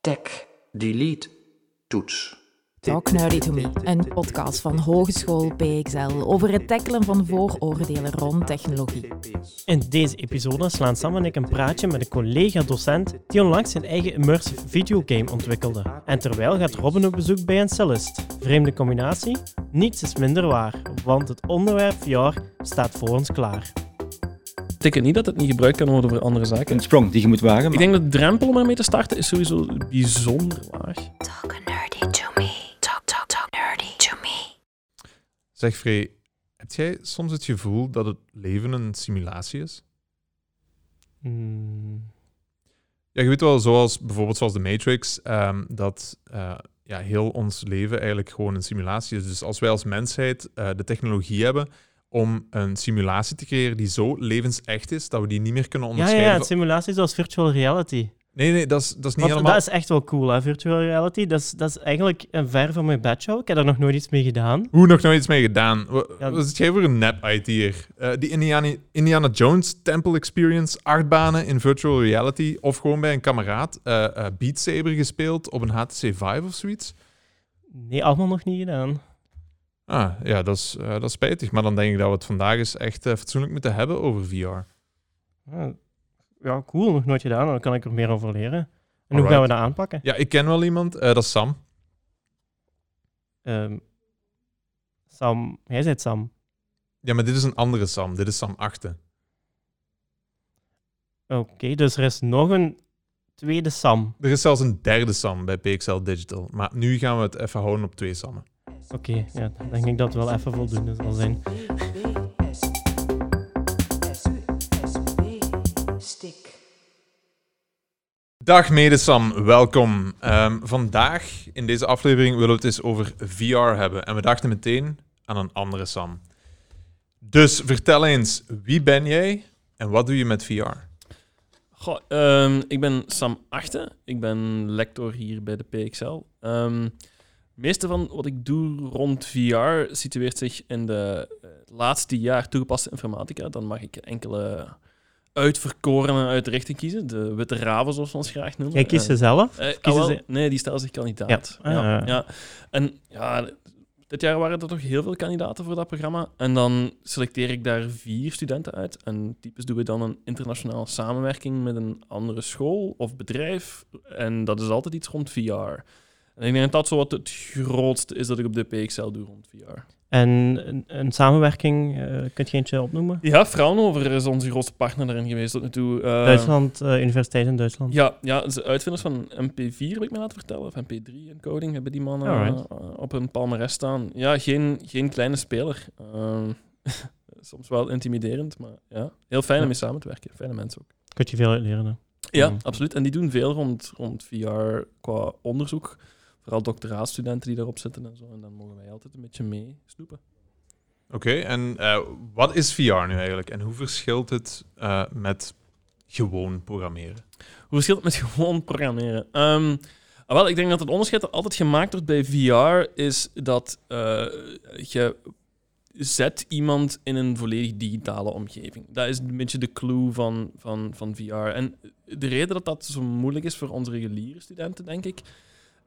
Tik. Delete. Toets. Talk Nerdy to Me, een podcast van Hogeschool PXL over het tackelen van vooroordelen rond technologie. In deze episode slaan Sam en ik een praatje met een collega-docent die onlangs zijn eigen immersive videogame ontwikkelde. En terwijl gaat Robin op bezoek bij een cellist. Vreemde combinatie? Niets is minder waar, want het onderwerp VR staat voor ons klaar. Ik denk niet dat het niet gebruikt kan worden voor andere zaken. Een sprong die je moet wagen. Ik denk dat de drempel om ermee te starten is sowieso bijzonder laag. Talk nerdy to me. Talk, talk, talk nerdy to me. Zeg Frey, heb jij soms het gevoel dat het leven een simulatie is? Hmm, Ja, je weet wel, zoals bijvoorbeeld zoals de Matrix, ehm, dat eh, ja, heel ons leven eigenlijk gewoon een simulatie is. Dus als wij als mensheid eh, de technologie hebben om een simulatie te creëren die zo levensecht is, dat we die niet meer kunnen Ja, ja, onderscheiden. ja, van- simulatie zoals virtual reality. Nee, nee, dat is, dat is niet Want helemaal... dat is echt wel cool, hè, virtual reality. Dat is, dat is eigenlijk een ver van mijn bedshow. Ik heb daar nog nooit iets mee gedaan. Hoe nog nooit iets mee gedaan? Ja. Wat is jij voor een nep-IT'er? Eh die Indiana, Indiana Jones Temple Experience, achtbanen in virtual reality, of gewoon bij een kameraad eh, Beat Saber gespeeld op een HTC Vive of zoiets? Nee, allemaal nog niet gedaan. Ah, ja, dat is, eh, dat is spijtig. Maar dan denk ik dat we het vandaag eens echt eh, fatsoenlijk moeten hebben over VR. Ja, cool, nog nooit gedaan. Dan kan ik er meer over leren. En hoe gaan we dat aanpakken? Ja, ik ken wel iemand, eh, dat is Sam. Ehm, Sam, jij zei Sam. Ja, maar dit is een andere Sam. Dit is Sam Achten. Oké, dus er is nog een tweede Sam. Er is zelfs een derde Sam bij PXL Digital. Maar nu gaan we het even houden op twee Sammen. Oké, ja, dan denk ik dat het wel even voldoende zal zijn. Stik. Dag mede Sam, welkom. Ehm, vandaag in deze aflevering willen we het eens over VR hebben. En we dachten meteen aan een andere Sam. Dus vertel eens, wie ben jij en wat doe je met VR? Goh, ehm, ik ben Sam Achten. Ik ben lector hier bij de PXL. Ehm, meeste van wat ik doe rond VR situeert zich in de eh, laatste jaar toegepaste informatica. Dan mag ik enkele uitverkorenen uit de richting kiezen. De witte raven, zoals we ons graag noemen. Jij kiest Eh, ze zelf? Eh, ah, kiezen wel, ze... Nee, die stellen zich kandidaat. Ja. Ja. Ah, Ja, ja. En ja, dit jaar waren er toch heel veel kandidaten voor dat programma. En dan selecteer ik daar vier studenten uit. En typisch doen we dan een internationale samenwerking met een andere school of bedrijf. En dat is altijd iets rond VR. En ik denk dat dat zo wat het grootste is dat ik op de PXL doe rond VR. En een, een samenwerking, eh kun je eentje opnoemen? Ja, Fraunhofer is onze grootste partner daarin geweest tot nu toe. Eh, Duitsland, eh, Universiteit in Duitsland. Ja, ja, de uitvinders van MP4 heb ik me laten vertellen, of MP3 in coding, hebben die mannen op hun palmares staan. Ja, geen, geen kleine speler. Ehm, soms wel intimiderend, maar ja, heel fijn om mee samen te werken. Fijne mensen ook. Kun je veel uit leren. Hè? Ja, Mhm. absoluut. En die doen veel rond, rond VR qua onderzoek. Vooral doctoraatstudenten die daarop zitten en zo. En dan mogen wij altijd een beetje mee snoepen. Oké, en eh, wat is VR nu eigenlijk? En hoe verschilt het eh, met gewoon programmeren? Hoe verschilt het met gewoon programmeren? Ehm, wel, ik denk dat het onderscheid dat altijd gemaakt wordt bij VR is dat eh, je zet iemand in een volledig digitale omgeving. Dat is een beetje de clue van, van, van VR. En de reden dat dat zo moeilijk is voor onze reguliere studenten, denk ik,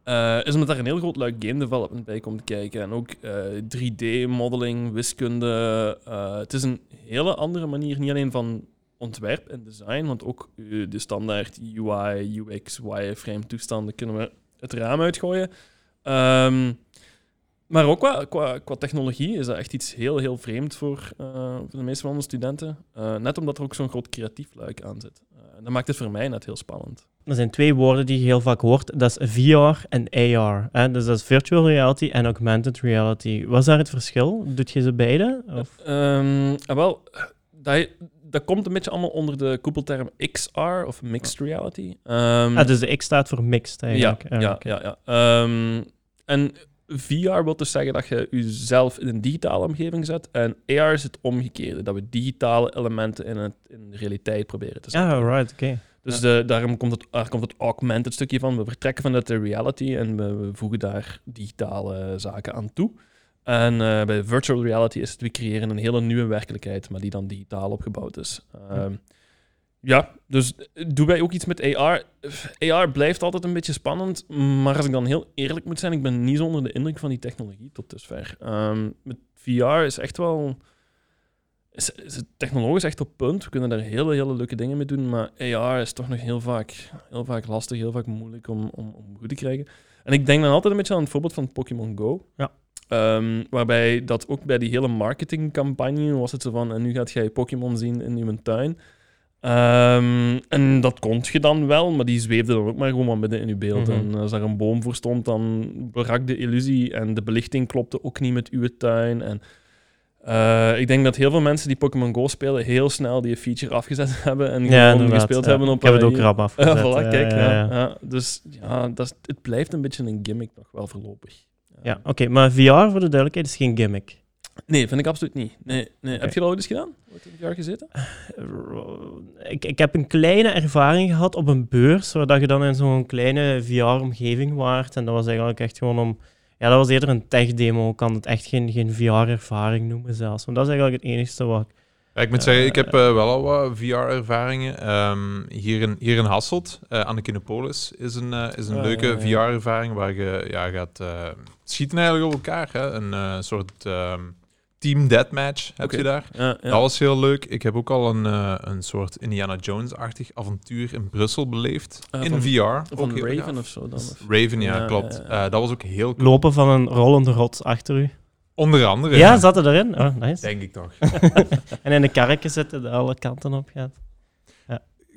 eh, is omdat daar een heel groot luik game development bij komt kijken. En ook eh, 3D-modeling, wiskunde. eh, het is een hele andere manier, niet alleen van ontwerp en design, want ook eh, de standaard UI, UX, wireframe toestanden kunnen we het raam uitgooien. Ehm, maar ook qua, qua, qua technologie is dat echt iets heel, heel vreemd voor, eh, voor de meeste van onze studenten. Eh, net omdat er ook zo'n groot creatief luik aan zit. Eh, dat maakt het voor mij net heel spannend. Er zijn twee woorden die je heel vaak hoort. Dat is VR en AR. Hè? Dus dat is virtual reality en augmented reality. Wat is daar het verschil? Doet je ze beide? Of? Ehm, ah, wel, dat, dat komt een beetje allemaal onder de koepelterm XR of mixed reality. Ehm, Ah, dus de X staat voor mixed eigenlijk. ja, Ah, ja, oké. ja. Ehm, en VR wil dus zeggen dat je jezelf in een digitale omgeving zet. En AR is het omgekeerde, dat we digitale elementen in, het, in de realiteit proberen te zetten. Ah, right, oké. Dus de, daarom komt het, daar komt het augmented stukje van. We vertrekken vanuit de reality en we, we voegen daar digitale zaken aan toe. En eh, bij virtual reality is het, we creëren een hele nieuwe werkelijkheid, maar die dan digitaal opgebouwd is. Ehm, ja, dus doen wij ook iets met AR? AR blijft altijd een beetje spannend, maar als ik dan heel eerlijk moet zijn, ik ben niet zo onder de indruk van die technologie tot dusver. Ehm, met VR is echt wel... Is, is het technologisch echt op punt. We kunnen daar hele, hele leuke dingen mee doen, maar AR is toch nog heel vaak, heel vaak lastig, heel vaak moeilijk om, om, om goed te krijgen. En ik denk dan altijd een beetje aan het voorbeeld van Pokémon Go. Ja. Ehm, waarbij dat ook bij die hele marketingcampagne was het zo van, en nu gaat jij Pokémon zien in uw tuin. Ehm, en dat kon je dan wel, maar die zweefde dan ook maar gewoon maar midden in je beeld. Mhm. En als daar een boom voor stond, dan brak de illusie en de belichting klopte ook niet met uw tuin. En eh, ik denk dat heel veel mensen die Pokémon Go spelen heel snel die feature afgezet hebben en gewoon gespeeld ja. hebben op Ik heb het ook rap afgezet. voilà, ja, kijk. ja, Ja, ja. ja. Dus ja, dat is, het blijft een beetje een gimmick nog wel voorlopig. Ja, oké, maar VR voor de duidelijkheid is geen gimmick. Nee, vind ik absoluut niet. Nee, nee. Heb je dat ooit eens gedaan? Ooit in VR gezeten? Ik, ik heb een kleine ervaring gehad op een beurs, waar dat je dan in zo'n kleine VR-omgeving waart. En dat was eigenlijk echt gewoon om... Ja, dat was eerder een tech-demo. Ik kan het echt geen, geen VR-ervaring noemen zelfs. Maar dat is eigenlijk het enige wat ik... Ja, ik moet Eh, zeggen, ik heb eh, wel al wat VR-ervaringen. Ehm, hier, in, hier in Hasselt, eh, aan de Kinopolis, is een, eh, is een Ah, leuke ja, ja. VR-ervaring waar je ja, gaat eh, schieten eigenlijk op elkaar. Hè? Een eh, soort ehm, team deathmatch heb je daar. Ja, ja. Dat was heel leuk. Ik heb ook al een, eh, een soort Indiana Jones-achtig avontuur in Brussel beleefd. Ah, in van- VR. Van Ook Raven gaaf. of zo dan? of- Raven, ja, Ja, klopt. ja, ja. Eh, dat was ook heel cool. Lopen van een rollende rots achter u. Onder andere. Ja, zat er erin? Oh, nice. Denk ik toch. En in de karretjes zitten dat alle kanten op gaat.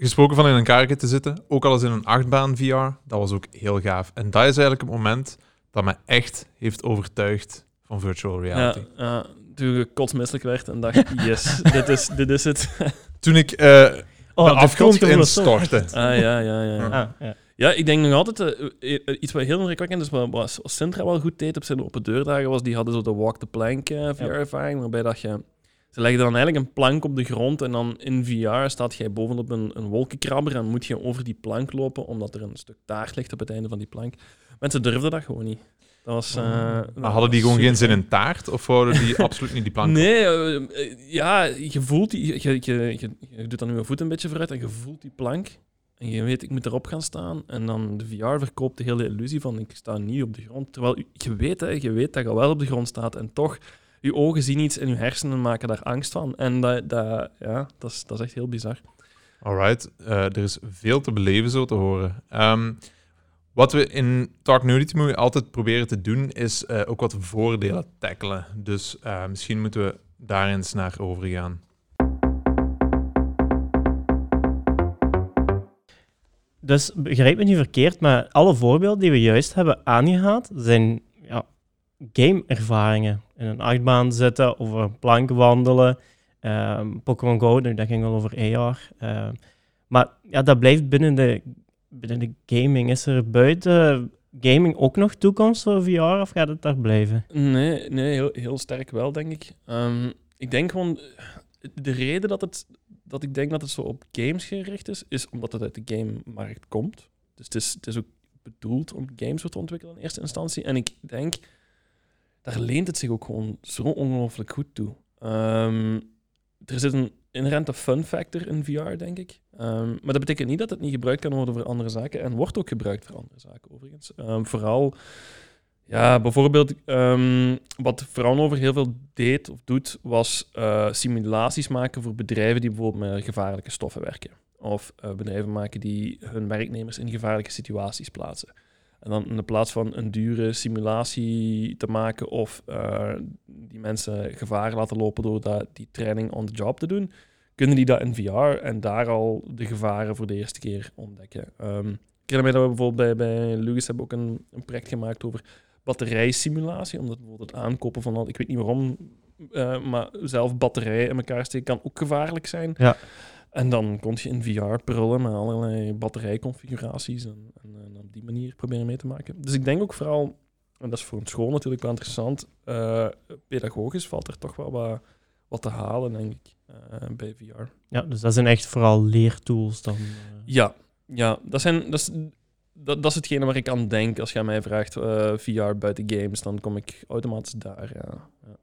Gesproken van in een karretje te zitten, ook al eens in een achtbaan VR, dat was ook heel gaaf. En dat is eigenlijk het moment dat me echt heeft overtuigd van virtual Ja, reality. ja, toen ik kotsmisselijk werd en dacht, yes, dit is, dit is het. Toen ik eh, Oh, de afgrond instortte. Ah, ja, ja, ja. Ah, ja. Ja, ik denk nog altijd, eh, eh, iets wat heel indrukwekkend is, wat, Sintra wel goed deed op zijn open deurdagen, was die hadden zo de walk the plank eh, VR-ervaring, waarbij dat je... Ze legden dan eigenlijk een plank op de grond en dan in VR staat jij bovenop een, een wolkenkrabber en moet je over die plank lopen, omdat er een stuk taart ligt op het einde van die plank. Mensen durfden dat gewoon niet. Dat was... eh, Maar dat hadden die gewoon geen zin in taart? Of wouden die absoluut niet die plank? Nee, eh, eh, ja, je voelt die... Je, je, je, je doet dan nu je voet een beetje vooruit en je voelt die plank. En je weet, ik moet erop gaan staan. En dan de VR verkoopt de hele illusie van, ik sta niet op de grond. Terwijl je weet, hè, je weet dat je wel op de grond staat. En toch, je ogen zien iets en je hersenen maken daar angst van. En dat, dat, ja, dat, is, dat is echt heel bizar. Alright, er is veel te beleven zo te horen. Ehm, wat we in Talk Nudity Movie altijd proberen te doen, is eh, ook wat voordelen tackelen. Dus eh, misschien moeten we daar eens naar overgaan. Dus begrijp me niet verkeerd, maar alle voorbeelden die we juist hebben aangehaald zijn ja, game-ervaringen. In een achtbaan zitten, over een plank wandelen. ehm, Pokémon Go, nu, dat ging wel over AR. maar ja, dat blijft binnen de, binnen de gaming. Is er buiten gaming ook nog toekomst voor VR of gaat het daar blijven? Nee, nee heel, heel sterk wel, denk ik. Ehm, ik denk gewoon... De reden dat, het, dat ik denk dat het zo op games gericht is, is omdat het uit de gamemarkt komt. Dus het is, het is ook bedoeld om games te ontwikkelen in eerste instantie. En ik denk, daar leent het zich ook gewoon zo ongelooflijk goed toe. Ehm, er zit een inherente fun factor in VR, denk ik. Ehm, maar dat betekent niet dat het niet gebruikt kan worden voor andere zaken. En wordt ook gebruikt voor andere zaken, overigens. Ehm, vooral, ja, bijvoorbeeld, ehm, wat Fraunover heel veel deed of doet, was eh, simulaties maken voor bedrijven die bijvoorbeeld met gevaarlijke stoffen werken. Of eh, bedrijven maken die hun werknemers in gevaarlijke situaties plaatsen. En dan in de plaats van een dure simulatie te maken of eh, die mensen gevaar laten lopen door dat, die training on the job te doen, kunnen die dat in VR en daar al de gevaren voor de eerste keer ontdekken. Ehm, ik herinner mij dat we bijvoorbeeld bij, bij Lucas hebben ook een, een project gemaakt over batterijsimulatie, omdat bijvoorbeeld het aankopen van, al, ik weet niet waarom, eh, maar zelf batterijen in elkaar steken kan ook gevaarlijk zijn. Ja. En dan kon je in VR prullen met allerlei batterijconfiguraties en, en, en op die manier proberen mee te maken. Dus ik denk ook vooral, en dat is voor een school natuurlijk wel interessant, eh, pedagogisch valt er toch wel wat, wat te halen, denk ik, eh, bij VR. Ja, dus dat zijn echt vooral leertools dan. eh. Ja, ja dat, zijn, dat, is, dat, dat is hetgene waar ik aan denk als je aan mij vraagt VR buiten games, dan kom ik automatisch daar. Ja. Ja.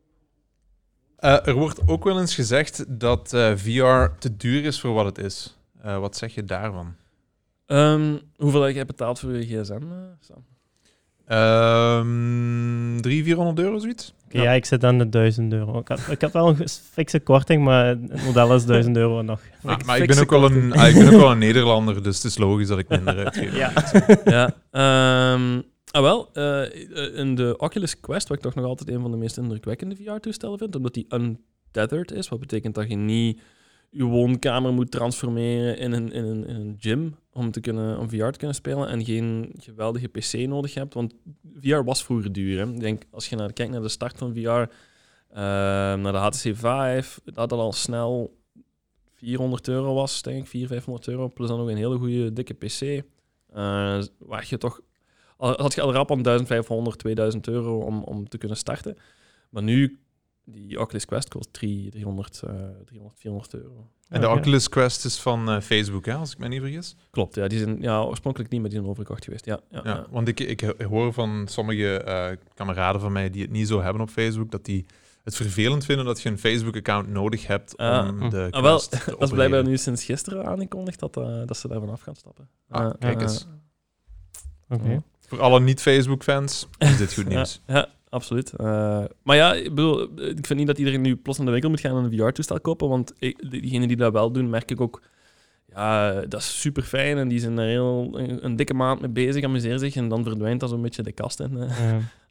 Eh, er wordt ook wel eens gezegd dat eh, VR te duur is voor wat het is. Eh, wat zeg je daarvan? Ehm, hoeveel heb jij betaald voor je gsm, Sam? Ehm 300, 400 euro zoiets? Ja. ik zit aan de 1000 euro. Ik had, ik had wel een fikse korting, maar het model is 1000 euro nog. Ah, maar ik ben, ook wel een, ah, ik ben ook wel een Nederlander, dus het is logisch dat ik minder uitgeef. Ja. ja. ehm, ah, wel, eh, in de Oculus Quest, wat ik toch nog altijd een van de meest indrukwekkende VR-toestellen vind, omdat die untethered is, wat betekent dat je niet je woonkamer moet transformeren in een, in een, een gym om, te kunnen, om VR te kunnen spelen en geen geweldige PC nodig hebt. Want VR was vroeger duur. Hè. Ik denk, als je naar, kijkt naar de start van VR, uh, naar de HTC Vive, dat dat al snel 400 euro was, denk ik, 400, 500 euro. Plus dan nog een hele goede dikke PC. Uh, waar je toch, had je al rap aan 1500, 2000 euro om, om te kunnen starten. Maar nu die Oculus Quest kost 300, uh, 300 400 euro. En de Oculus Quest is van uh, Facebook, hè, als ik me niet vergis? Klopt, ja. Die zijn ja, oorspronkelijk niet, maar die zijn overgekocht geweest. Ja, ja, ja, ja. want ik, ik hoor van sommige uh, kameraden van mij die het niet zo hebben op Facebook, dat die het vervelend vinden dat je een Facebook-account nodig hebt uh, om de ah, wel, Dat is blijkbaar nu sinds gisteren aangekondigd dat, uh, dat ze daarvan af gaan stappen. Ah, kijk eens. Oké. Okay. Voor alle niet-Facebook-fans is dit goed nieuws. ja, absoluut. Uh, maar ja, ik bedoel, ik vind niet dat iedereen nu plots naar de winkel moet gaan en een VR-toestel kopen, want diegenen die dat wel doen, merk ik ook, ja, dat is super fijn en die zijn er heel een, een dikke maand mee bezig, amuseren zich en dan verdwijnt dat zo'n beetje de kast in.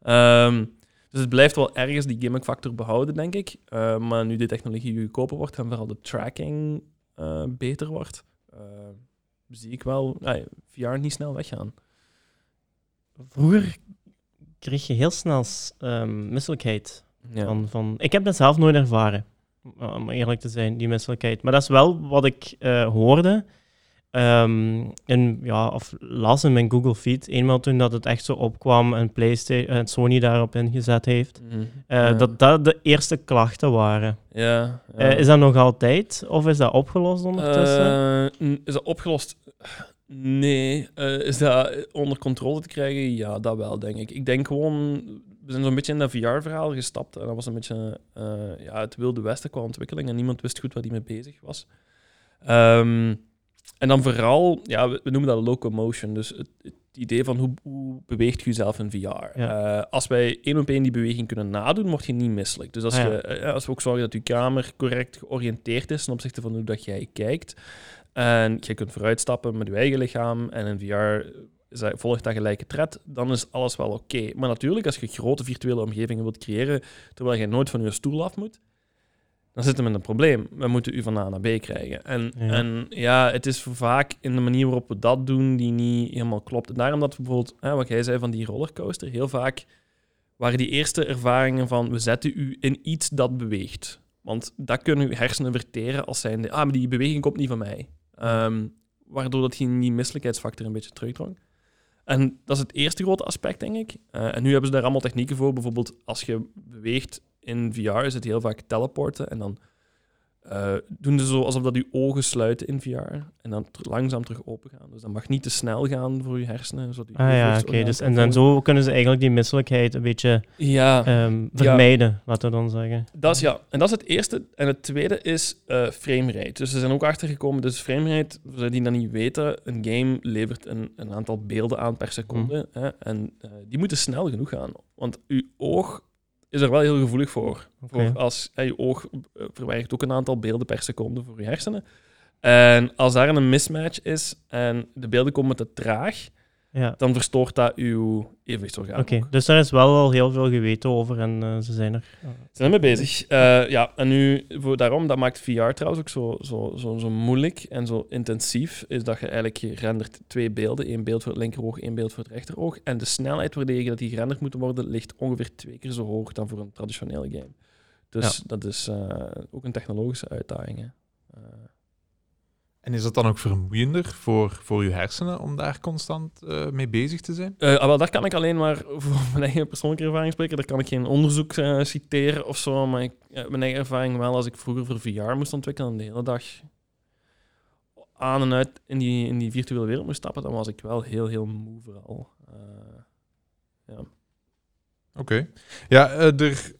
Ja. Um, dus het blijft wel ergens die gimmick-factor behouden, denk ik. Uh, maar nu de technologie goedkoper wordt en vooral de tracking uh, beter wordt, zie ik wel VR niet snel weggaan. Vroeger kreeg je heel snel um, misselijkheid. Ja. Van, van, ik heb dat zelf nooit ervaren, om eerlijk te zijn, die misselijkheid. Maar dat is wel wat ik uh, hoorde. Um, in, ja, of las in mijn Google Feed, eenmaal toen dat het echt zo opkwam en PlayStation en Sony daarop ingezet heeft, mm -hmm. uh, ja. dat dat de eerste klachten waren. Ja, ja. Uh, is dat nog altijd, of is dat opgelost ondertussen? is dat opgelost? Nee. Uh, is dat onder controle te krijgen? Ja, dat wel, denk ik. Ik denk gewoon... We zijn zo'n beetje in dat VR-verhaal gestapt. En dat was een beetje uh, ja, het wilde westen qua ontwikkeling. En niemand wist goed waar die mee bezig was. Um, en dan vooral, ja, we, we, noemen dat locomotion. Dus het, het idee van hoe, hoe, beweegt je jezelf in VR. Ja. Uh, als wij één op één die beweging kunnen nadoen, word je niet misselijk. Dus als, ah, ja. je, als we ook zorgen dat je kamer correct georiënteerd is ten opzichte van hoe dat jij kijkt, en je kunt vooruitstappen met je eigen lichaam en in VR volgt dat gelijke tred, dan is alles wel oké. Okay. Maar natuurlijk, als je grote virtuele omgevingen wilt creëren, terwijl je nooit van je stoel af moet, dan zitten we met een probleem. We moeten u van A naar B krijgen. En ja. en ja, het is vaak in de manier waarop we dat doen die niet helemaal klopt. En daarom dat we bijvoorbeeld, hè, wat jij zei van die rollercoaster, heel vaak waren die eerste ervaringen van we zetten u in iets dat beweegt. Want dat kunnen uw hersenen verteren als zijnde, ah, maar die beweging komt niet van mij. Um, waardoor dat die, misselijkheidsfactor een beetje terugdrong. En dat is het eerste grote aspect, denk ik. Uh, en nu hebben ze daar allemaal technieken voor. Bijvoorbeeld als je beweegt in VR, is het heel vaak teleporten. En dan uh, doen ze zo alsof dat je ogen sluiten in VR en dan langzaam terug open gaan. Dus dat mag niet te snel gaan voor je hersenen. Zodat je ah ja, oké. Okay. Dus, en dan zo kunnen ze eigenlijk die misselijkheid een beetje ja, um, vermijden, ja. laten we dan zeggen. Dat is, ja. En dat is het eerste. En het tweede is uh, framerate. Dus ze zijn ook achtergekomen, dus framerate, voor zij die dat niet weten, een game levert een, een aantal beelden aan per seconde. Mm. Hè, en uh, die moeten snel genoeg gaan. Want uw oog is er wel heel gevoelig voor. Okay. voor als ja, je oog verwijdert ook een aantal beelden per seconde voor je hersenen. En als daar een mismatch is en de beelden komen te traag, ja. dan verstoort dat uw evenwichtsorgaan. Oké, okay. dus daar is wel al heel veel geweten over en uh, ze zijn er. Ze zijn ermee bezig. Uh, ja, en nu, voor, daarom, dat maakt VR trouwens ook zo, zo, zo, zo moeilijk en zo intensief, is dat je eigenlijk je rendert twee beelden. één beeld voor het linkeroog, één beeld voor het rechteroog. En de snelheid waarmee dat die gerenderd moeten worden, ligt ongeveer twee keer zo hoog dan voor een traditionele game. Dus ja. dat is ook een technologische uitdaging. Hè. En is dat dan ook vermoeiender voor, voor je hersenen om daar constant uh, mee bezig te zijn? Uh, wel, daar kan ik alleen maar voor mijn eigen persoonlijke ervaring spreken. Daar kan ik geen onderzoek uh, citeren of zo. Maar ik, mijn eigen ervaring wel, als ik vroeger voor VR moest ontwikkelen en de hele dag aan en uit in die, in die virtuele wereld moest stappen, dan was ik wel heel, heel moe vooral. ja. Oké. Okay. Ja, er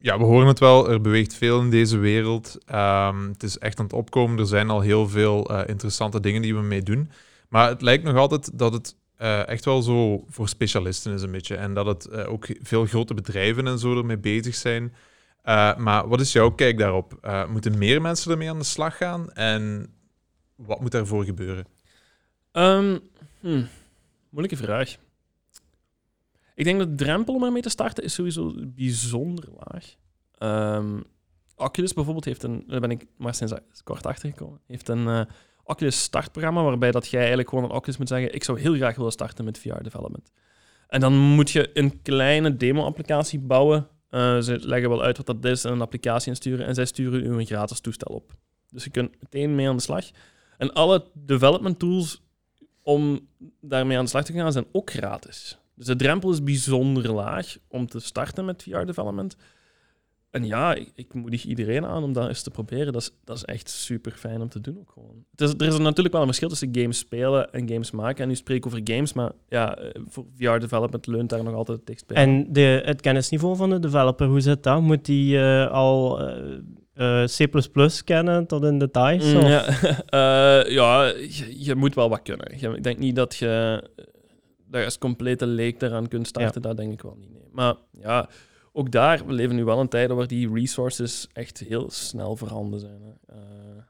ja, we horen het wel, er beweegt veel in deze wereld. Ehm, het is echt aan het opkomen. Er zijn al heel veel eh, interessante dingen die we mee doen. Maar het lijkt nog altijd dat het eh, echt wel zo voor specialisten is een beetje. En dat het eh, ook veel grote bedrijven en zo ermee bezig zijn. Maar wat is jouw kijk daarop? Moeten meer mensen ermee aan de slag gaan? En wat moet daarvoor gebeuren? Ehm, hm, moeilijke vraag. Ik denk dat de drempel om ermee te starten is sowieso bijzonder laag. Ehm, Oculus bijvoorbeeld heeft een, daar ben ik maar sinds kort achtergekomen, heeft een eh, Oculus startprogramma waarbij dat jij eigenlijk gewoon een Oculus moet zeggen, ik zou heel graag willen starten met VR development. En dan moet je een kleine demo-applicatie bouwen. Eh, ze leggen wel uit wat dat is en een applicatie insturen en zij sturen u een gratis toestel op. Dus je kunt meteen mee aan de slag. En alle development tools om daarmee aan de slag te gaan zijn ook gratis. Dus de drempel is bijzonder laag om te starten met VR-development. En ja, ik, ik moedig iedereen aan om dat eens te proberen. Dat is, dat is echt super fijn om te doen ook gewoon. Het is, er is natuurlijk wel een verschil tussen games spelen en games maken. En nu spreek ik over games, maar ja, eh, voor VR-development leunt daar nog altijd het dichtst bij. En de, het kennisniveau van de developer, hoe zit dat? Moet die eh, al eh, C++ kennen tot in details? Mm, ja, ja je, je moet wel wat kunnen. Ik denk niet dat je daar als complete leek eraan kunt starten. Dat denk ik wel niet. Nee. Maar ja, ook daar, we leven nu wel in tijden waar die resources echt heel snel voorhanden zijn. Hè. Eh,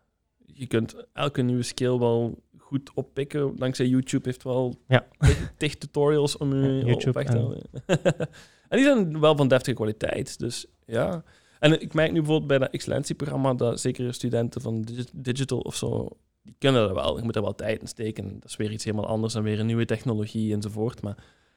je kunt elke nieuwe skill wel goed oppikken. Dankzij YouTube heeft wel Ja. tig- tutorials om je Ja, YouTube op weg te en- houden. en die zijn wel van deftige kwaliteit. Dus ja. En ik merk nu bijvoorbeeld bij dat excellentieprogramma dat zeker studenten van digi- digital of zo, die kunnen dat wel. Je moet er wel tijd in steken. Dat is weer iets helemaal anders en weer een nieuwe technologie enzovoort. Maar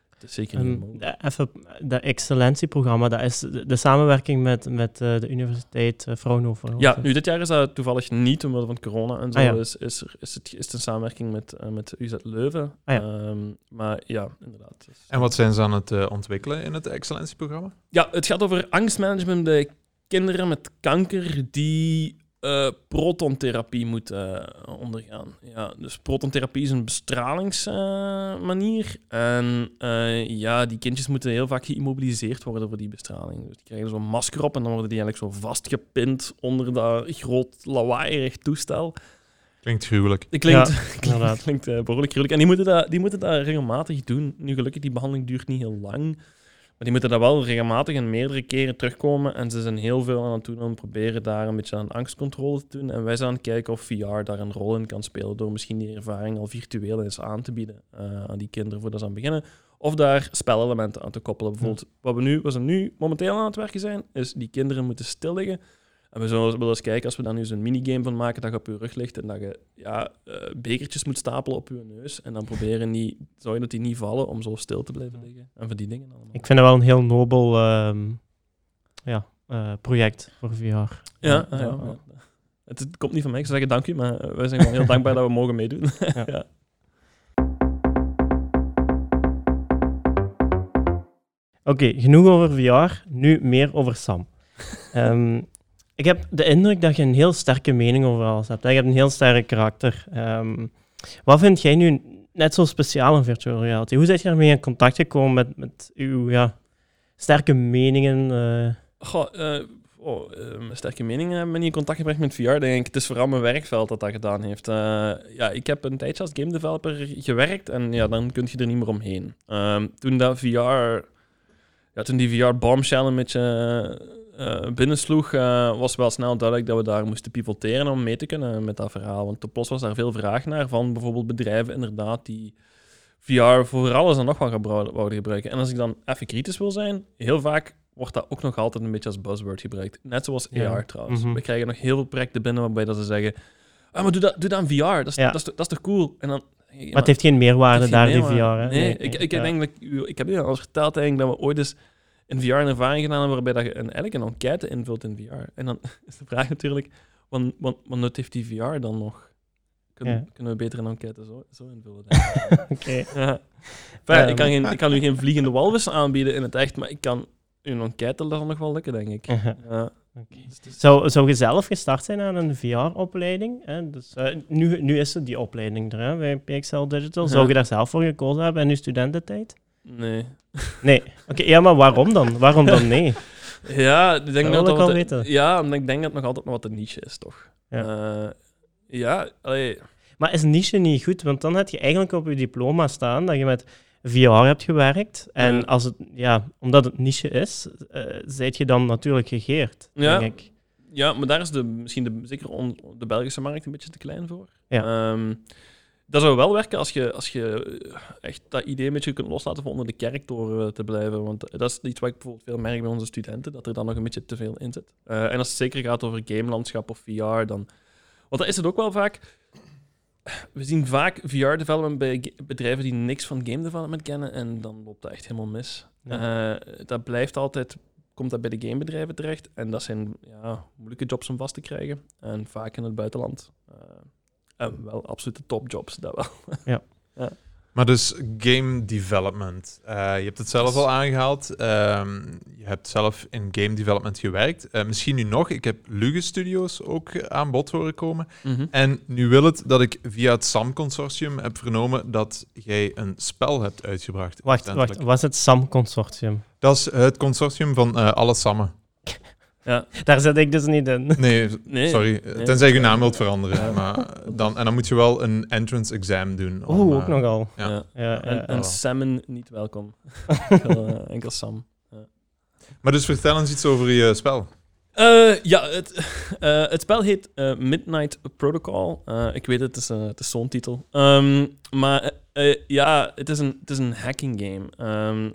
het is zeker niet mogelijk. even, dat excellentieprogramma, dat is de, de samenwerking met, met eh, de Universiteit eh, Fraunhofer. Ja, nu dit jaar is dat toevallig niet, omwille van corona en zo, Ah, ja. is, is, er- is, het, is het een samenwerking met, eh, met UZ Leuven. Ah, ja. Ehm, maar ja, inderdaad. Dus- En wat zijn ze aan het ontwikkelen in het excellentieprogramma? Ja, het gaat over angstmanagement bij kinderen met kanker die eh, protontherapie moeten eh, ondergaan. Ja, dus protontherapie is een bestralingsmanier. en eh, ja, die kindjes moeten heel vaak geïmmobiliseerd worden voor die bestraling. Dus die krijgen zo'n masker op en dan worden die eigenlijk zo vastgepind onder dat groot lawaaierig toestel. Klinkt gruwelijk. Klinkt, Ja, klinkt, inderdaad. klinkt eh, behoorlijk gruwelijk. En die moeten, dat, die moeten dat regelmatig doen. Nu gelukkig, die behandeling duurt niet heel lang. Die moeten dat wel regelmatig en meerdere keren terugkomen. En ze zijn heel veel aan het doen om proberen daar een beetje aan angstcontrole te doen. En wij zijn aan het kijken of VR daar een rol in kan spelen. Door misschien die ervaring al virtueel eens aan te bieden eh, aan die kinderen voordat ze aan beginnen. Of daar spelelementen aan te koppelen. Bijvoorbeeld, wat we nu, wat ze nu momenteel aan het werken zijn, is die kinderen moeten stil liggen. En we zullen wel eens kijken, als we daar nu zo'n minigame van maken, dat je op je rug ligt en dat je ja, eh, bekertjes moet stapelen op je neus. En dan proberen niet, zorgen dat die niet vallen om zo stil te blijven liggen. En van die dingen allemaal. Ik vind het wel een heel nobel ehm, ja, eh, project voor VR. Ja, ja, ja. Het, het komt niet van mij, ik zou zeggen dank u, maar eh, wij zijn gewoon heel dankbaar dat we mogen meedoen. Ja. ja. Oké, genoeg over VR, nu meer over Sam. Ehm, ik heb de indruk dat je een heel sterke mening over alles hebt. Je hebt een heel sterk karakter. Ehm, wat vind jij nu net zo speciaal in virtual reality? Hoe ben je ermee in contact gekomen met, met uw ja, sterke meningen? eh? Goh, eh, oh, eh, mijn sterke meningen hebben me niet in contact gebracht met VR, denk ik. Het is vooral mijn werkveld dat dat gedaan heeft. Ja, ik heb een tijdje als game developer gewerkt en ja, dan kun je er niet meer omheen. Ehm, toen dat VR... Ja, toen die VR-bombshell een beetje eh, binnensloeg, eh, was wel snel duidelijk dat we daar moesten pivoteren om mee te kunnen met dat verhaal. Want plots was daar veel vraag naar van bijvoorbeeld bedrijven inderdaad die VR voor alles en nog wat wouden gebruiken. En als ik dan even kritisch wil zijn, heel vaak wordt dat ook nog altijd een beetje als buzzword gebruikt. Net zoals Ja. AR trouwens. Mhm. We krijgen nog heel veel projecten binnen waarbij dat ze zeggen ah, maar doe dat, doe dat in VR, dat is, Ja. dat, is, toch- dat is toch cool? En dan, maar het heeft geen meerwaarde heeft daar, geen die VR. Hè? Nee, ik, ik, ja. denk dat ik, u- ik heb je al eens verteld eigenlijk dat we ooit eens een ervaring gedaan hebben waarbij dat je een, eigenlijk een enquête invult in VR. En dan is de vraag natuurlijk, wat, wat, heeft die VR dan nog? Kunnen, Ja. kunnen we beter een enquête zo, zo invullen? Oké. Ja. Ik, kan geen, ik kan u geen vliegende walvis aanbieden in het echt, maar ik kan u een enquête dan nog wel lukken, denk ik. Ja. Is- Zou, zou je zelf gestart zijn aan een VR-opleiding? Dus, eh, nu, nu is het die opleiding er hè, bij PXL Digital. Zou je daar zelf voor gekozen hebben in je studententijd? Nee. Nee. Oké, ja, maar waarom dan? Waarom dan nee? Ja, ik denk dat ik dat wel wat- weten. Ja, omdat ik denk dat het nog altijd nog wat een niche is, toch? Ja. Eh, ja, allee, Maar is niche niet goed? Want dan heb je eigenlijk op je diploma staan dat je met VR hebt gewerkt. En Ja. als het, ja, omdat het niche is, zijt je dan natuurlijk gegeerd, Ja. denk ik. Ja, maar daar is de, misschien de, zeker on- de Belgische markt een beetje te klein voor. Ja. Ehm, dat zou wel werken als je, als je eh, echt dat idee een beetje kunt loslaten voor onder de kerktoren eh, te blijven. Want dat is iets wat ik bijvoorbeeld veel merk bij onze studenten, dat er dan nog een beetje te veel in zit. En als het zeker gaat over gamelandschap of VR, dan... Want dat is het ook wel vaak. We zien vaak VR-development bij bedrijven die niks van game development kennen en dan loopt dat echt helemaal mis. Eh, dat blijft altijd komt dat bij de gamebedrijven terecht. En dat zijn ja, moeilijke jobs om vast te krijgen. En vaak in het buitenland. Eh, en wel absolute topjobs, dat wel. Maar dus game development. Eh, je hebt het zelf al aangehaald. Ehm, je hebt zelf in game development gewerkt. Eh, misschien nu nog. Ik heb Luge Studios ook aan bod horen komen. En nu wil het dat ik via het SAM-consortium heb vernomen dat jij een spel hebt uitgebracht. Wacht, wacht, was het SAM-consortium? Dat is het consortium van eh, alle Sammen. Ja. Daar zit ik dus niet in. Nee, Nee. sorry. Nee. Tenzij je je naam wilt veranderen. Ja. Maar dan, en dan moet je wel een entrance exam doen. om, Oeh, ook eh, nogal. Ja. Ja. Ja, En, ja, en. Salmon niet welkom. enkel, eh, enkel Sam. Maar dus vertel eens iets over je spel. Eh, ja, het, het spel heet eh, Midnight Protocol. Eh, ik weet het, het is, eh, het is zo'n titel. Ehm, maar ja, het is een, het is een hacking game. Ehm,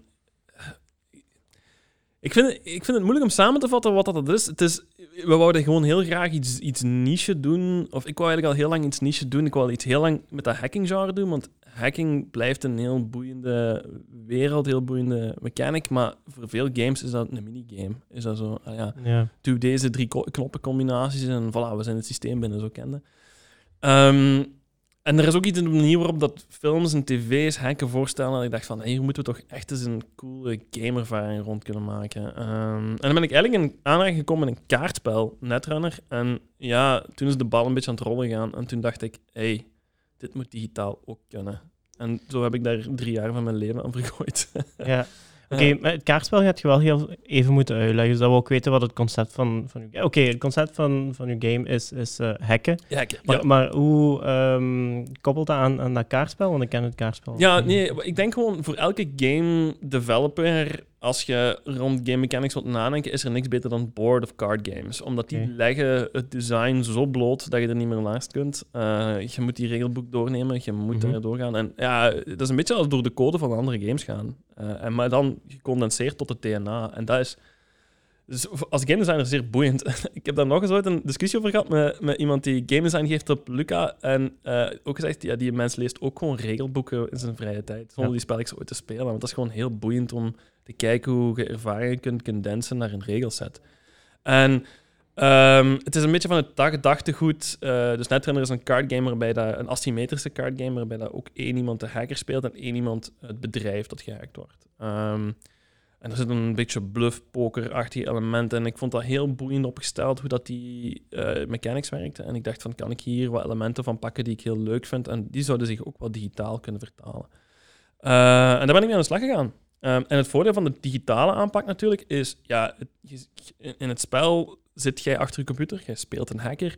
ik, vind, het- ik vind het moeilijk om samen te vatten wat dat is. Het is we wouden gewoon heel graag iets, iets niche doen. Of ik wou eigenlijk al heel lang iets niche doen. Ik wou iets heel lang met dat hacking genre doen. Want hacking blijft een heel boeiende wereld, heel boeiende mechanic. Maar voor veel games is dat een minigame. Is dat zo, ah ja, Ja. doe deze drie knoppencombinaties en voilà, we zijn het systeem binnen, zo kende. Ehm, en er is ook iets in de manier waarop dat films en tv's hacken voorstellen. Dat ik dacht van, hier moeten we toch echt eens een coole gameervaring rond kunnen maken. Ehm, en dan ben ik eigenlijk in aanraking gekomen met een kaartspel, Netrunner. En ja, toen is de bal een beetje aan het rollen gaan. En toen dacht ik, hey, dit moet digitaal ook kunnen. En zo heb ik daar drie jaar van mijn leven aan vergooid. Ja. Oké, maar het kaartspel gaat je wel heel even moeten uitleggen, zodat we ook weten wat het concept van, van je Oké, het concept van, van je game is, is eh, hacken. Ik- Maar, ja. maar hoe ehm, koppelt dat aan, aan dat kaartspel? Want ik ken het kaartspel. Ja, nee, ik denk gewoon voor elke game developer, als je rond game mechanics wilt nadenken, is er niks beter dan board of card games. Omdat die Oké. leggen het design zo bloot dat je er niet meer naast kunt. Eh, je moet die regelboek doornemen, je moet Mhm. er doorgaan. En ja, dat is een beetje als door de code van andere games gaan. Eh, en maar dan gecondenseerd tot het DNA. En dat is... Dus als game designer zeer boeiend. ik heb daar nog eens ooit een discussie over gehad met, met iemand die game design geeft op Luca. En eh, ook gezegd, ja, die mens leest ook gewoon regelboeken in zijn vrije tijd. Zonder Ja. die spelletjes ooit te spelen. Want dat is gewoon heel boeiend om te kijken hoe je ervaringen kunt condensen naar een regelset. En ehm, het is een beetje van het gedachtegoed. eh dus Netrunner is een cardgame waarbij dat, een asymmetrische cardgame waarbij dat ook één iemand de hacker speelt en één iemand het bedrijf dat gehackt wordt. Ehm, en er zit een beetje bluff-poker-achtig element in. Ik vond dat heel boeiend opgesteld, hoe dat die eh, mechanics werkte. En ik dacht van, kan ik hier wat elementen van pakken die ik heel leuk vind? En die zouden zich ook wel digitaal kunnen vertalen. Eh, en daar ben ik mee aan de slag gegaan. Ehm, en het voordeel van de digitale aanpak natuurlijk is, ja, het, in het spel zit jij achter je computer, jij speelt een hacker.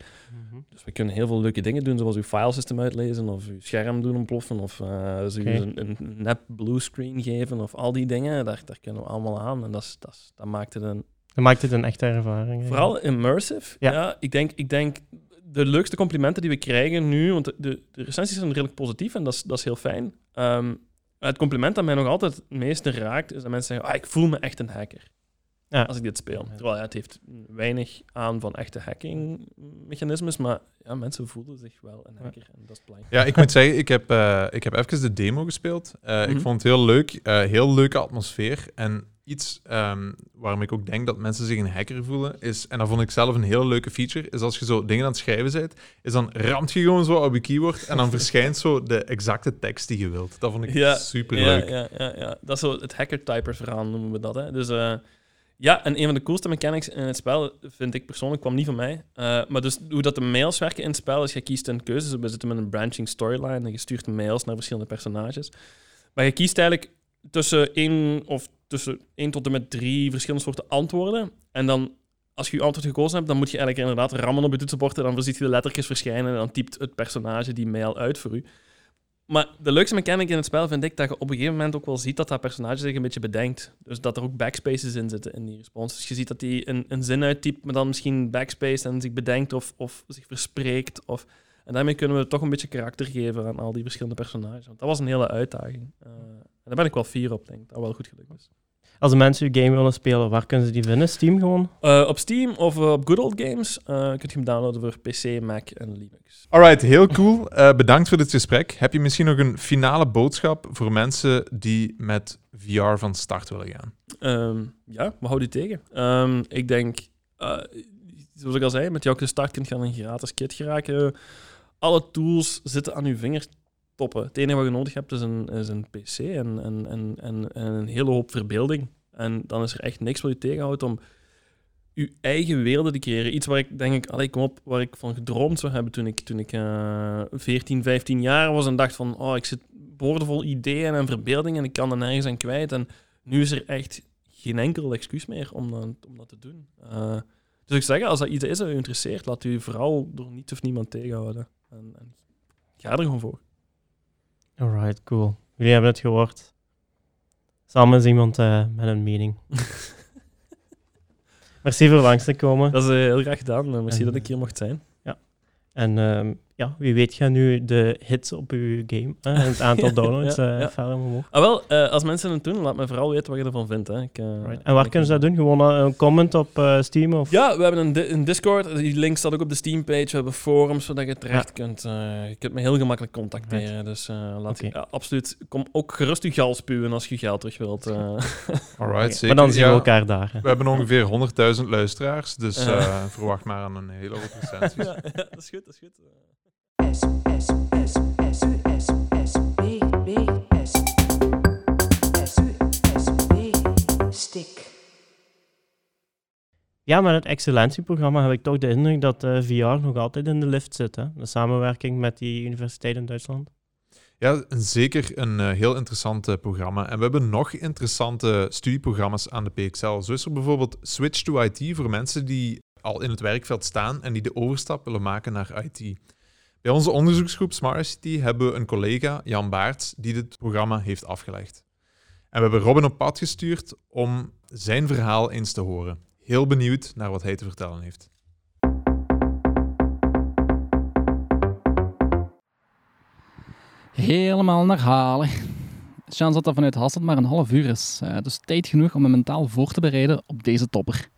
Mhm. Dus we kunnen heel veel leuke dingen doen, zoals uw filesystem uitlezen, of uw scherm doen ontploffen, of eh zo Oké. een, een nep bluescreen geven, of al die dingen. Daar, daar kunnen we allemaal aan. En dat, is, dat, is- dat maakt het een Dat maakt het een echte ervaring. Vooral immersive. Ja. Ja. ik, denk, ik denk de leukste complimenten die we krijgen nu, want de, de, de recensies zijn redelijk positief en dat is, dat is heel fijn. Ehm, het compliment dat mij nog altijd het meeste raakt, is dat mensen zeggen, ah, ik voel me echt een hacker Ja. als ik dit speel. Terwijl ja, het heeft weinig aan van echte hackingmechanismes, maar ja, mensen voelen zich wel een hacker en dat is belangrijk. Ja, ik moet zeggen, ik heb, eh, ik heb even de demo gespeeld. Eh, Ik Mhm. vond het heel leuk. eh, heel leuke atmosfeer. En iets ehm, waarom ik ook denk dat mensen zich een hacker voelen, is, en dat vond ik zelf een heel leuke feature, is als je zo dingen aan het schrijven bent, is dan ramt je gewoon zo op je keyword en dan verschijnt zo de exacte tekst die je wilt. Dat vond ik Ja, super Ja, leuk. ja, ja, ja. Dat is zo het hacker-typer verhaal noemen we dat. Hè. Dus eh, ja, en een van de coolste mechanics in het spel, vind ik persoonlijk, kwam niet van mij. Eh, maar dus hoe dat de mails werken in het spel is, je kiest een keuze. We zitten met een branching storyline en je stuurt mails naar verschillende personages. Maar je kiest eigenlijk tussen één of tussen één tot en met drie verschillende soorten antwoorden. En dan, als je je antwoord gekozen hebt, dan moet je eigenlijk inderdaad rammen op je toetsenbord en dan ziet je de lettertjes verschijnen en dan typt het personage die mail uit voor u. Maar de leukste mechanic in het spel vind ik dat je op een gegeven moment ook wel ziet dat dat personage zich een beetje bedenkt. Dus dat er ook backspaces in zitten in die respons. Je ziet dat hij een, een zin uittypt, maar dan misschien backspace en zich bedenkt of, of zich verspreekt. Of, en daarmee kunnen we toch een beetje karakter geven aan al die verschillende personages. Want dat was een hele uitdaging. Uh, en daar ben ik wel fier op, denk ik. Dat wel goed gelukt is. Als de mensen uw game willen spelen, waar kunnen ze die vinden? Steam gewoon? Uh, op Steam of uh, op Good Old Games uh, kun je hem downloaden voor PC, Mac en Linux. Alright, heel cool. bedankt voor dit gesprek. Heb je misschien nog een finale boodschap voor mensen die met VR van start willen gaan? Um, ja, we houden die tegen. Um, ik denk, zoals ik al zei, met jouw start kunt je aan een gratis kit geraken. Alle tools zitten aan je vingers Het enige wat je nodig hebt is een, is een PC en, en, en, en, en een hele hoop verbeelding. En dan is er echt niks wat je tegenhoudt om je eigen werelden te creëren. Iets waar ik denk ik, allee, kom op, waar ik van gedroomd zou hebben toen ik, toen ik uh, 14, 15 jaar was en dacht van, oh, ik zit boordevol ideeën en verbeeldingen en ik kan er nergens aan kwijt. En nu is er echt geen enkel excuus meer om dat, om dat te doen. Uh, dus ik zeg, als dat iets is dat u interesseert, laat u vooral door niets of niemand tegenhouden. En, en ga er gewoon voor. Alright, cool. Jullie hebben het gehoord. Samen is iemand uh, met een mening. merci voor langs te komen. Dat is uh, heel graag gedaan. Merci en, dat ik hier mocht zijn. Ja. En uh, ja, wie weet gaat nu de hits op uw game en het aantal downloads ja, ja. verder omhoog. Ah, wel, als mensen het doen, laat me vooral weten wat je ervan vindt. Hè. Ik, right. En waar kunnen ze dat doen? Gewoon een comment op Steam? Of? Ja, we hebben een, di een, Discord. Die link staat ook op de Steam-page. We hebben forums zodat je terecht kunt. je kunt me heel gemakkelijk contacteren. Right. Dus laat okay. absoluut, kom ook gerust uw gal spuwen als je geld terug wilt. Alright, zeker. Maar dan zien we elkaar daar. We hebben ongeveer 100.000 luisteraars, dus verwacht maar aan een hele hoop recensies. ja, dat is goed, dat is goed. Ja, met het excellentieprogramma heb ik toch de indruk dat uh, VR nog altijd in de lift zit. Hè? De samenwerking met die universiteit in Duitsland. Ja, zeker een uh, heel interessant uh, programma. En we hebben nog interessante studieprogramma's aan de PXL. Zo is er bijvoorbeeld Switch to IT voor mensen die al in het werkveld staan en die de overstap willen maken naar IT. Bij onze onderzoeksgroep Smart ICT hebben we een collega, Jan Baerts, die dit programma heeft afgelegd. En we hebben Robin op pad gestuurd om zijn verhaal eens te horen. Heel benieuwd naar wat hij te vertellen heeft. Helemaal naar Halen. Chance dat dat vanuit Hasselt maar een half uur is. Uh, dus tijd genoeg om me mentaal voor te bereiden op deze topper.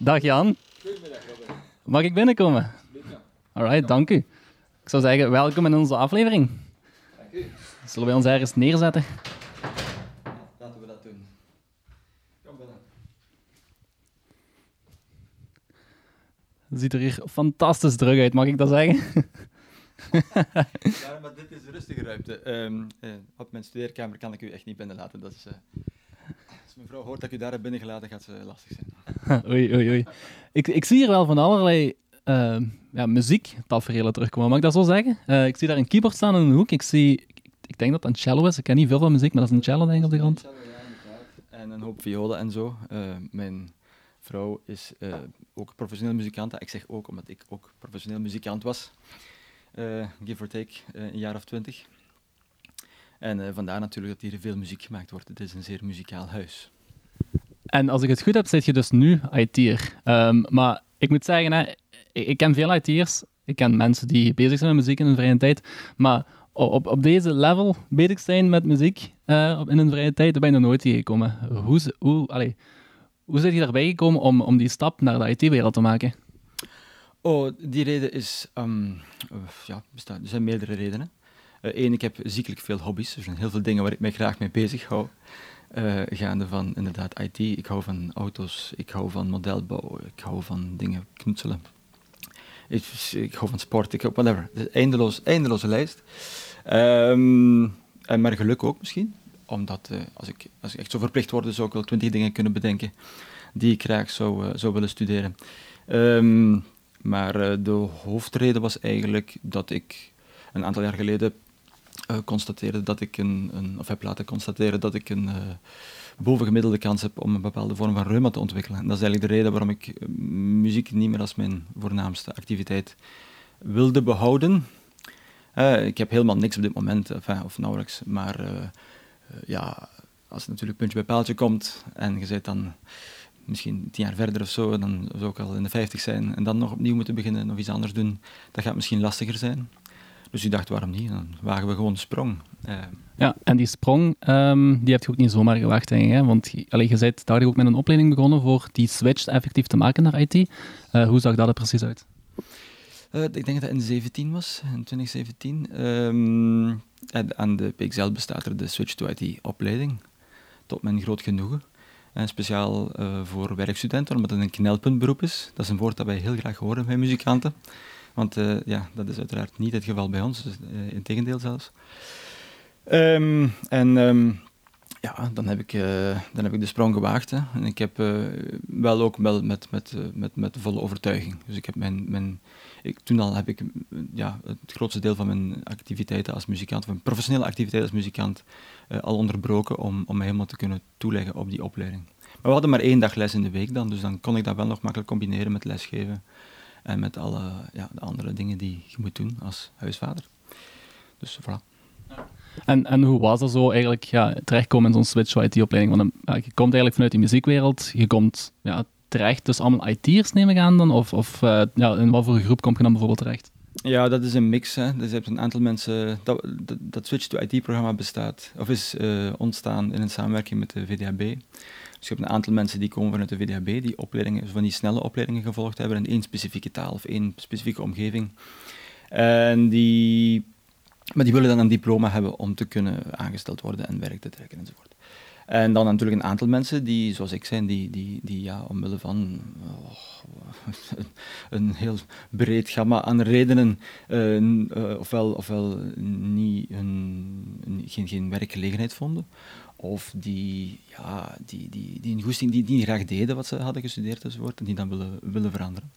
Dag Jan. Goedemiddag Robin. Mag ik binnenkomen? Alright, dank u. Ik zou zeggen, welkom in onze aflevering. Dank u. Zullen we ons ergens neerzetten? Laten we dat doen. Kom binnen. Het ziet er hier fantastisch druk uit, mag ik dat zeggen? ja, maar dit is een rustige ruimte. Um, uh, op mijn studeerkamer kan ik u echt niet binnenlaten. Dat is, uh, als mijn vrouw hoort dat ik u daar heb binnengelaten, gaat ze lastig zijn. oei, oei, oei. Ik, ik zie hier wel van allerlei uh, ja, muziektaferelen terugkomen, mag ik dat zo zeggen? Uh, ik zie daar een keyboard staan in een hoek. Ik zie, ik, ik, denk dat het een cello is. Ik ken niet veel van muziek, maar dat is een cello denk ik op de grond. En een hoop violen en zo. Uh, mijn vrouw is ook professioneel muzikant. Ik zeg ook, omdat ik ook professioneel muzikant was. give or take, een jaar of twintig. En uh, vandaar natuurlijk dat hier veel muziek gemaakt wordt. Het is een zeer muzikaal huis. En als ik het goed heb, zit je dus nu IT'er. Um, maar ik moet zeggen, hè, ik, ik, ken veel IT'ers. Ik ken mensen die bezig zijn met muziek in hun vrije tijd. Maar op, op deze level bezig zijn met muziek uh, in hun vrije tijd, daar ben je nog nooit tegengekomen. Hoe, hoe, allez, hoe zit je daarbij gekomen om, om die stap naar de IT-wereld te maken? Oh, die reden is... Um, ja, bestaat, er zijn meerdere redenen. Eén, uh, ik heb ziekelijk veel hobby's. Er zijn heel veel dingen waar ik mij graag mee bezig hou. Uh, gaande van inderdaad IT, ik hou van auto's, ik hou van modelbouw, ik hou van dingen knutselen. Ik, ik hou van sport, ik hou whatever. Eindeloos, eindeloze lijst. Um, en maar geluk ook misschien, omdat uh, als, ik, als ik echt zo verplicht word, zou ik wel twintig dingen kunnen bedenken die ik graag zou, eh, zou willen studeren. Ehm, maar eh, de hoofdreden was eigenlijk dat ik een aantal jaar geleden eh, constateerde dat ik een, een, of heb laten constateren dat ik een eh, bovengemiddelde kans heb om een bepaalde vorm van reuma te ontwikkelen. En dat is eigenlijk de reden waarom ik eh, muziek niet meer als mijn voornaamste activiteit wilde behouden. Eh, ik heb helemaal niks op dit moment, of nauwelijks, maar eh, eh, ja, als het natuurlijk puntje bij paaltje komt en je zit dan misschien tien jaar verder of zo, dan zou ik al in de vijftig zijn en dan nog opnieuw moeten beginnen, nog iets anders doen, dat gaat misschien lastiger zijn. Dus ik dacht, waarom niet? Dan wagen we gewoon de sprong. Eh, Ja, en die sprong, ehm, die heb je ook niet zomaar gewacht, denk ik. Hè? Want je- allee, je bent daar ook met een opleiding begonnen voor die switch effectief te maken naar IT. Eh, hoe zag dat er precies uit? Eh, ik denk dat het in 17 was, in 2017. Ehm, aan de PXL bestaat er de Switch to IT-opleiding, tot mijn groot genoegen. En speciaal voor werkstudenten, omdat het een knelpuntberoep is. Dat is een woord dat wij heel graag horen bij muzikanten. Want eh, ja, dat is uiteraard niet het geval bij ons, dus, eh, in tegendeel zelfs. Ehm, en ehm, ja, dan heb, ik, eh, dan heb ik de sprong gewaagd. Hè. En ik heb wel ook wel met, met, met, met volle overtuiging. Dus ik heb mijn, mijn, ik, toen al heb ik ja, het grootste deel van mijn activiteiten als muzikant, van mijn professionele activiteiten als muzikant, al onderbroken om, om mij helemaal te kunnen toeleggen op die opleiding. Maar we hadden maar één dag les in de week dan, dus dan kon ik dat wel nog makkelijk combineren met lesgeven en met alle ja, de andere dingen die je moet doen als huisvader. Dus voilà. En, en hoe was dat zo eigenlijk ja, terechtkomen in zo'n switch to IT-opleiding? Want eh, ja, je komt eigenlijk vanuit die muziekwereld, je komt ja, terecht, dus allemaal IT'ers neem ik aan dan? Of, of eh, ja, in wat voor groep kom je dan bijvoorbeeld terecht? Ja, dat is een mix. Hè. Dus je hebt een aantal mensen. Dat, dat, dat Switch to IT-programma bestaat, of is eh, ontstaan in een samenwerking met de VDHB. Dus je hebt een aantal mensen die komen vanuit de VDHB, die opleidingen, van die snelle opleidingen gevolgd hebben in één specifieke taal of één specifieke omgeving. En die, maar die willen dan een diploma hebben om te kunnen aangesteld worden en werk te trekken enzovoort. En dan natuurlijk een aantal mensen die, zoals ik zijn, die, die, die ja, omwille van oh, een heel breed gamma aan redenen eh, eh, ofwel, ofwel niet een, een- geen, geen werkgelegenheid vonden, of die, ja, die, die, die een goesting, die, die niet graag deden wat ze hadden gestudeerd enzovoort, en die dan willen, willen veranderen.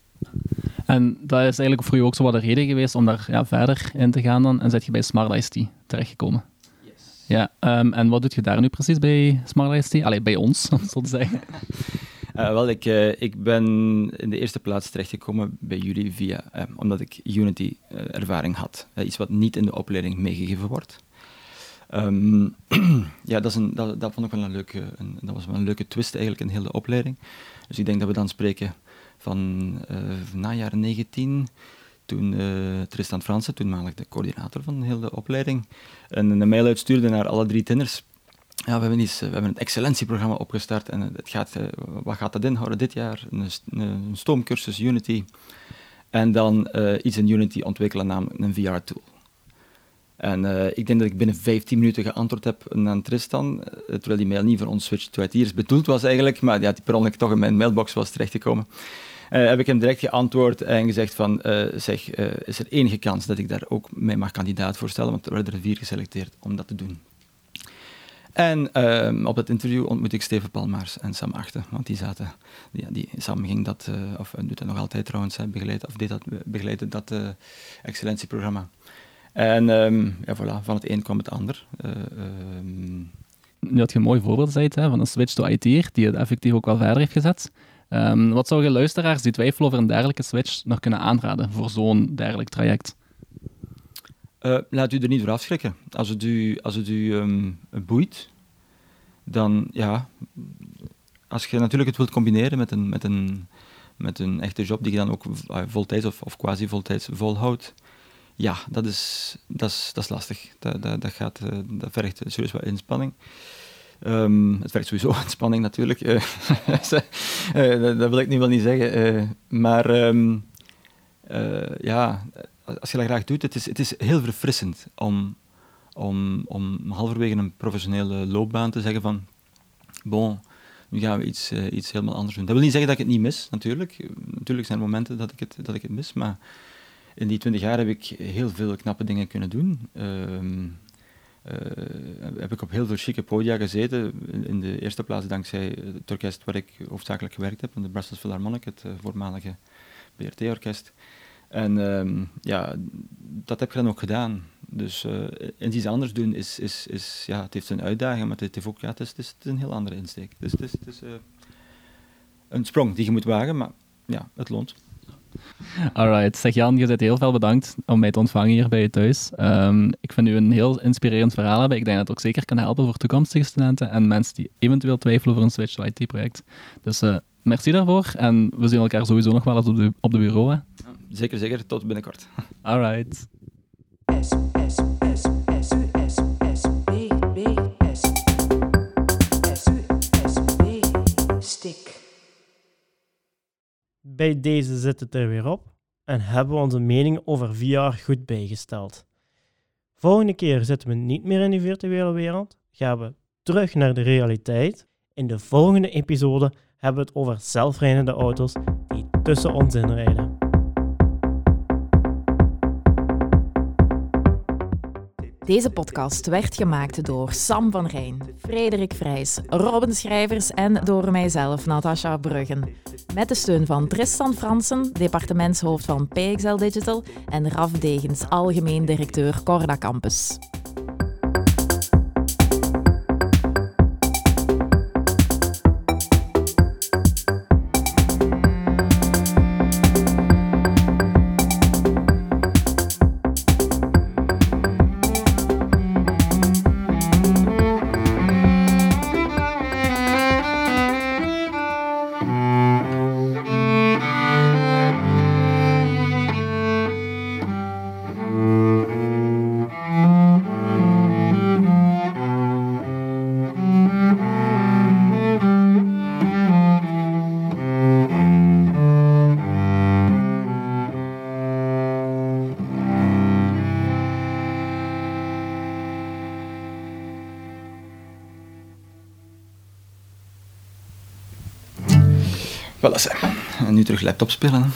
En dat is eigenlijk voor je ook zo wat de reden geweest om daar ja, verder in te gaan dan. En zit je bij Smart ICT terechtgekomen. Ja, ehm, en wat doe je daar nu precies bij Smart ICT? Allee, bij ons, om zo te zeggen. Eh, wel, ik, eh, ik ben in de eerste plaats terechtgekomen bij jullie via, eh, omdat ik Unity-ervaring had. Eh, iets wat niet in de opleiding meegegeven wordt. Ehm, ja, dat, is dat, vond ik wel een leuke, een, dat was wel een leuke twist eigenlijk in heel de opleiding. Dus ik denk dat we dan spreken van eh na jaren 19, toen eh, Tristan Fransen, toenmalig de coördinator van heel de opleiding, een, een mail uitstuurde naar alle drie tinners ja, we hebben, iets, we hebben een excellentieprogramma opgestart en het gaat, eh, wat gaat dat inhouden dit jaar? Een, een stoomcursus Unity en dan iets in Unity ontwikkelen, namelijk een VR-tool. En eh, ik denk dat ik binnen 15 minuten geantwoord heb aan Tristan, eh, terwijl die mail niet voor ons Switch to IT'ers bedoeld was eigenlijk, maar ja, die per ongeluk toch in mijn mailbox was terechtgekomen. Eh, heb ik hem direct geantwoord en gezegd van, zeg, is er enige kans dat ik daar ook mij mag kandidaat voorstellen, want er werden er vier geselecteerd om dat te doen. En op dat interview ontmoette ik Steven Palmaars en Sam Achten, want die zaten, die, die, Sam ging dat, of doet dat nog altijd trouwens, hè, begeleid, of deed dat, begeleidde dat excellentieprogramma. En ehm, ja, voilà, van het een kwam het ander. Ehm, Nu had je een mooi voorbeeld zei, hè, van een switch to IT'er, die het effectief ook wel verder heeft gezet. Ehm, wat zou je luisteraars die twijfelen over een dergelijke switch nog kunnen aanraden voor zo'n dergelijk traject? Eh, laat u er niet voor afschrikken. Als het u, als het u boeit, dan ja. Als je natuurlijk het wilt combineren met een, met een, met een echte job die je dan ook uh, voltijds of, of quasi-voltijds volhoudt, ja, dat is, dat is, dat is lastig. Dat, dat, dat, gaat, eh, dat vergt serieus wat inspanning. Ehm, het vergt sowieso inspanning natuurlijk. Eh, eh, dat, dat wil ik nu wel niet zeggen. maar ehm, eh, ja, als je dat graag doet, het is, het is heel verfrissend om, om, om halverwege een professionele loopbaan te zeggen van, bon, nu gaan we iets, iets helemaal anders doen. Dat wil niet zeggen dat ik het niet mis, natuurlijk. Natuurlijk zijn er momenten dat ik het, dat ik het mis, maar in die twintig jaar heb ik heel veel knappe dingen kunnen doen. Ehm, eh, heb ik op heel veel chique podia gezeten. In, de eerste plaats dankzij het orkest waar ik hoofdzakelijk gewerkt heb, de Brussels Philharmonic, het eh, voormalige BRT-orkest. En ehm, ja, dat heb ik dan ook gedaan. Dus eh en iets anders doen is, is, is, ja, het heeft zijn uitdaging, maar het, heeft ook, ja, het, is, is, een heel andere insteek. Dus het is, het is een sprong die je moet wagen, maar ja, het loont. Alright, zeg Jan, je bent heel veel bedankt om mij te ontvangen hier bij je thuis. Ehm, ik vind u een heel inspirerend verhaal hebben. Ik denk dat het ook zeker kan helpen voor toekomstige studenten en mensen die eventueel twijfelen over een Switch to IT-project. Dus eh, merci daarvoor en we zien elkaar sowieso nog wel eens op de, op de bureau. Hè. Zeker, zeker. Tot binnenkort. Alright. Bij deze zit het er weer op en hebben we onze mening over VR goed bijgesteld. Volgende keer zitten we niet meer in die virtuele wereld, gaan we terug naar de realiteit. In de volgende episode hebben we het over zelfrijdende auto's die tussen ons inrijden. Deze podcast werd gemaakt door Sam van Rijn, Frederik Vrijs, Robin Schrijvers en door mijzelf, Natasha Bruggen. Met de steun van Tristan Fransen, departementshoofd van PXL Digital, en Raf Degens, algemeen directeur Corda Campus. Voilà, zeg. En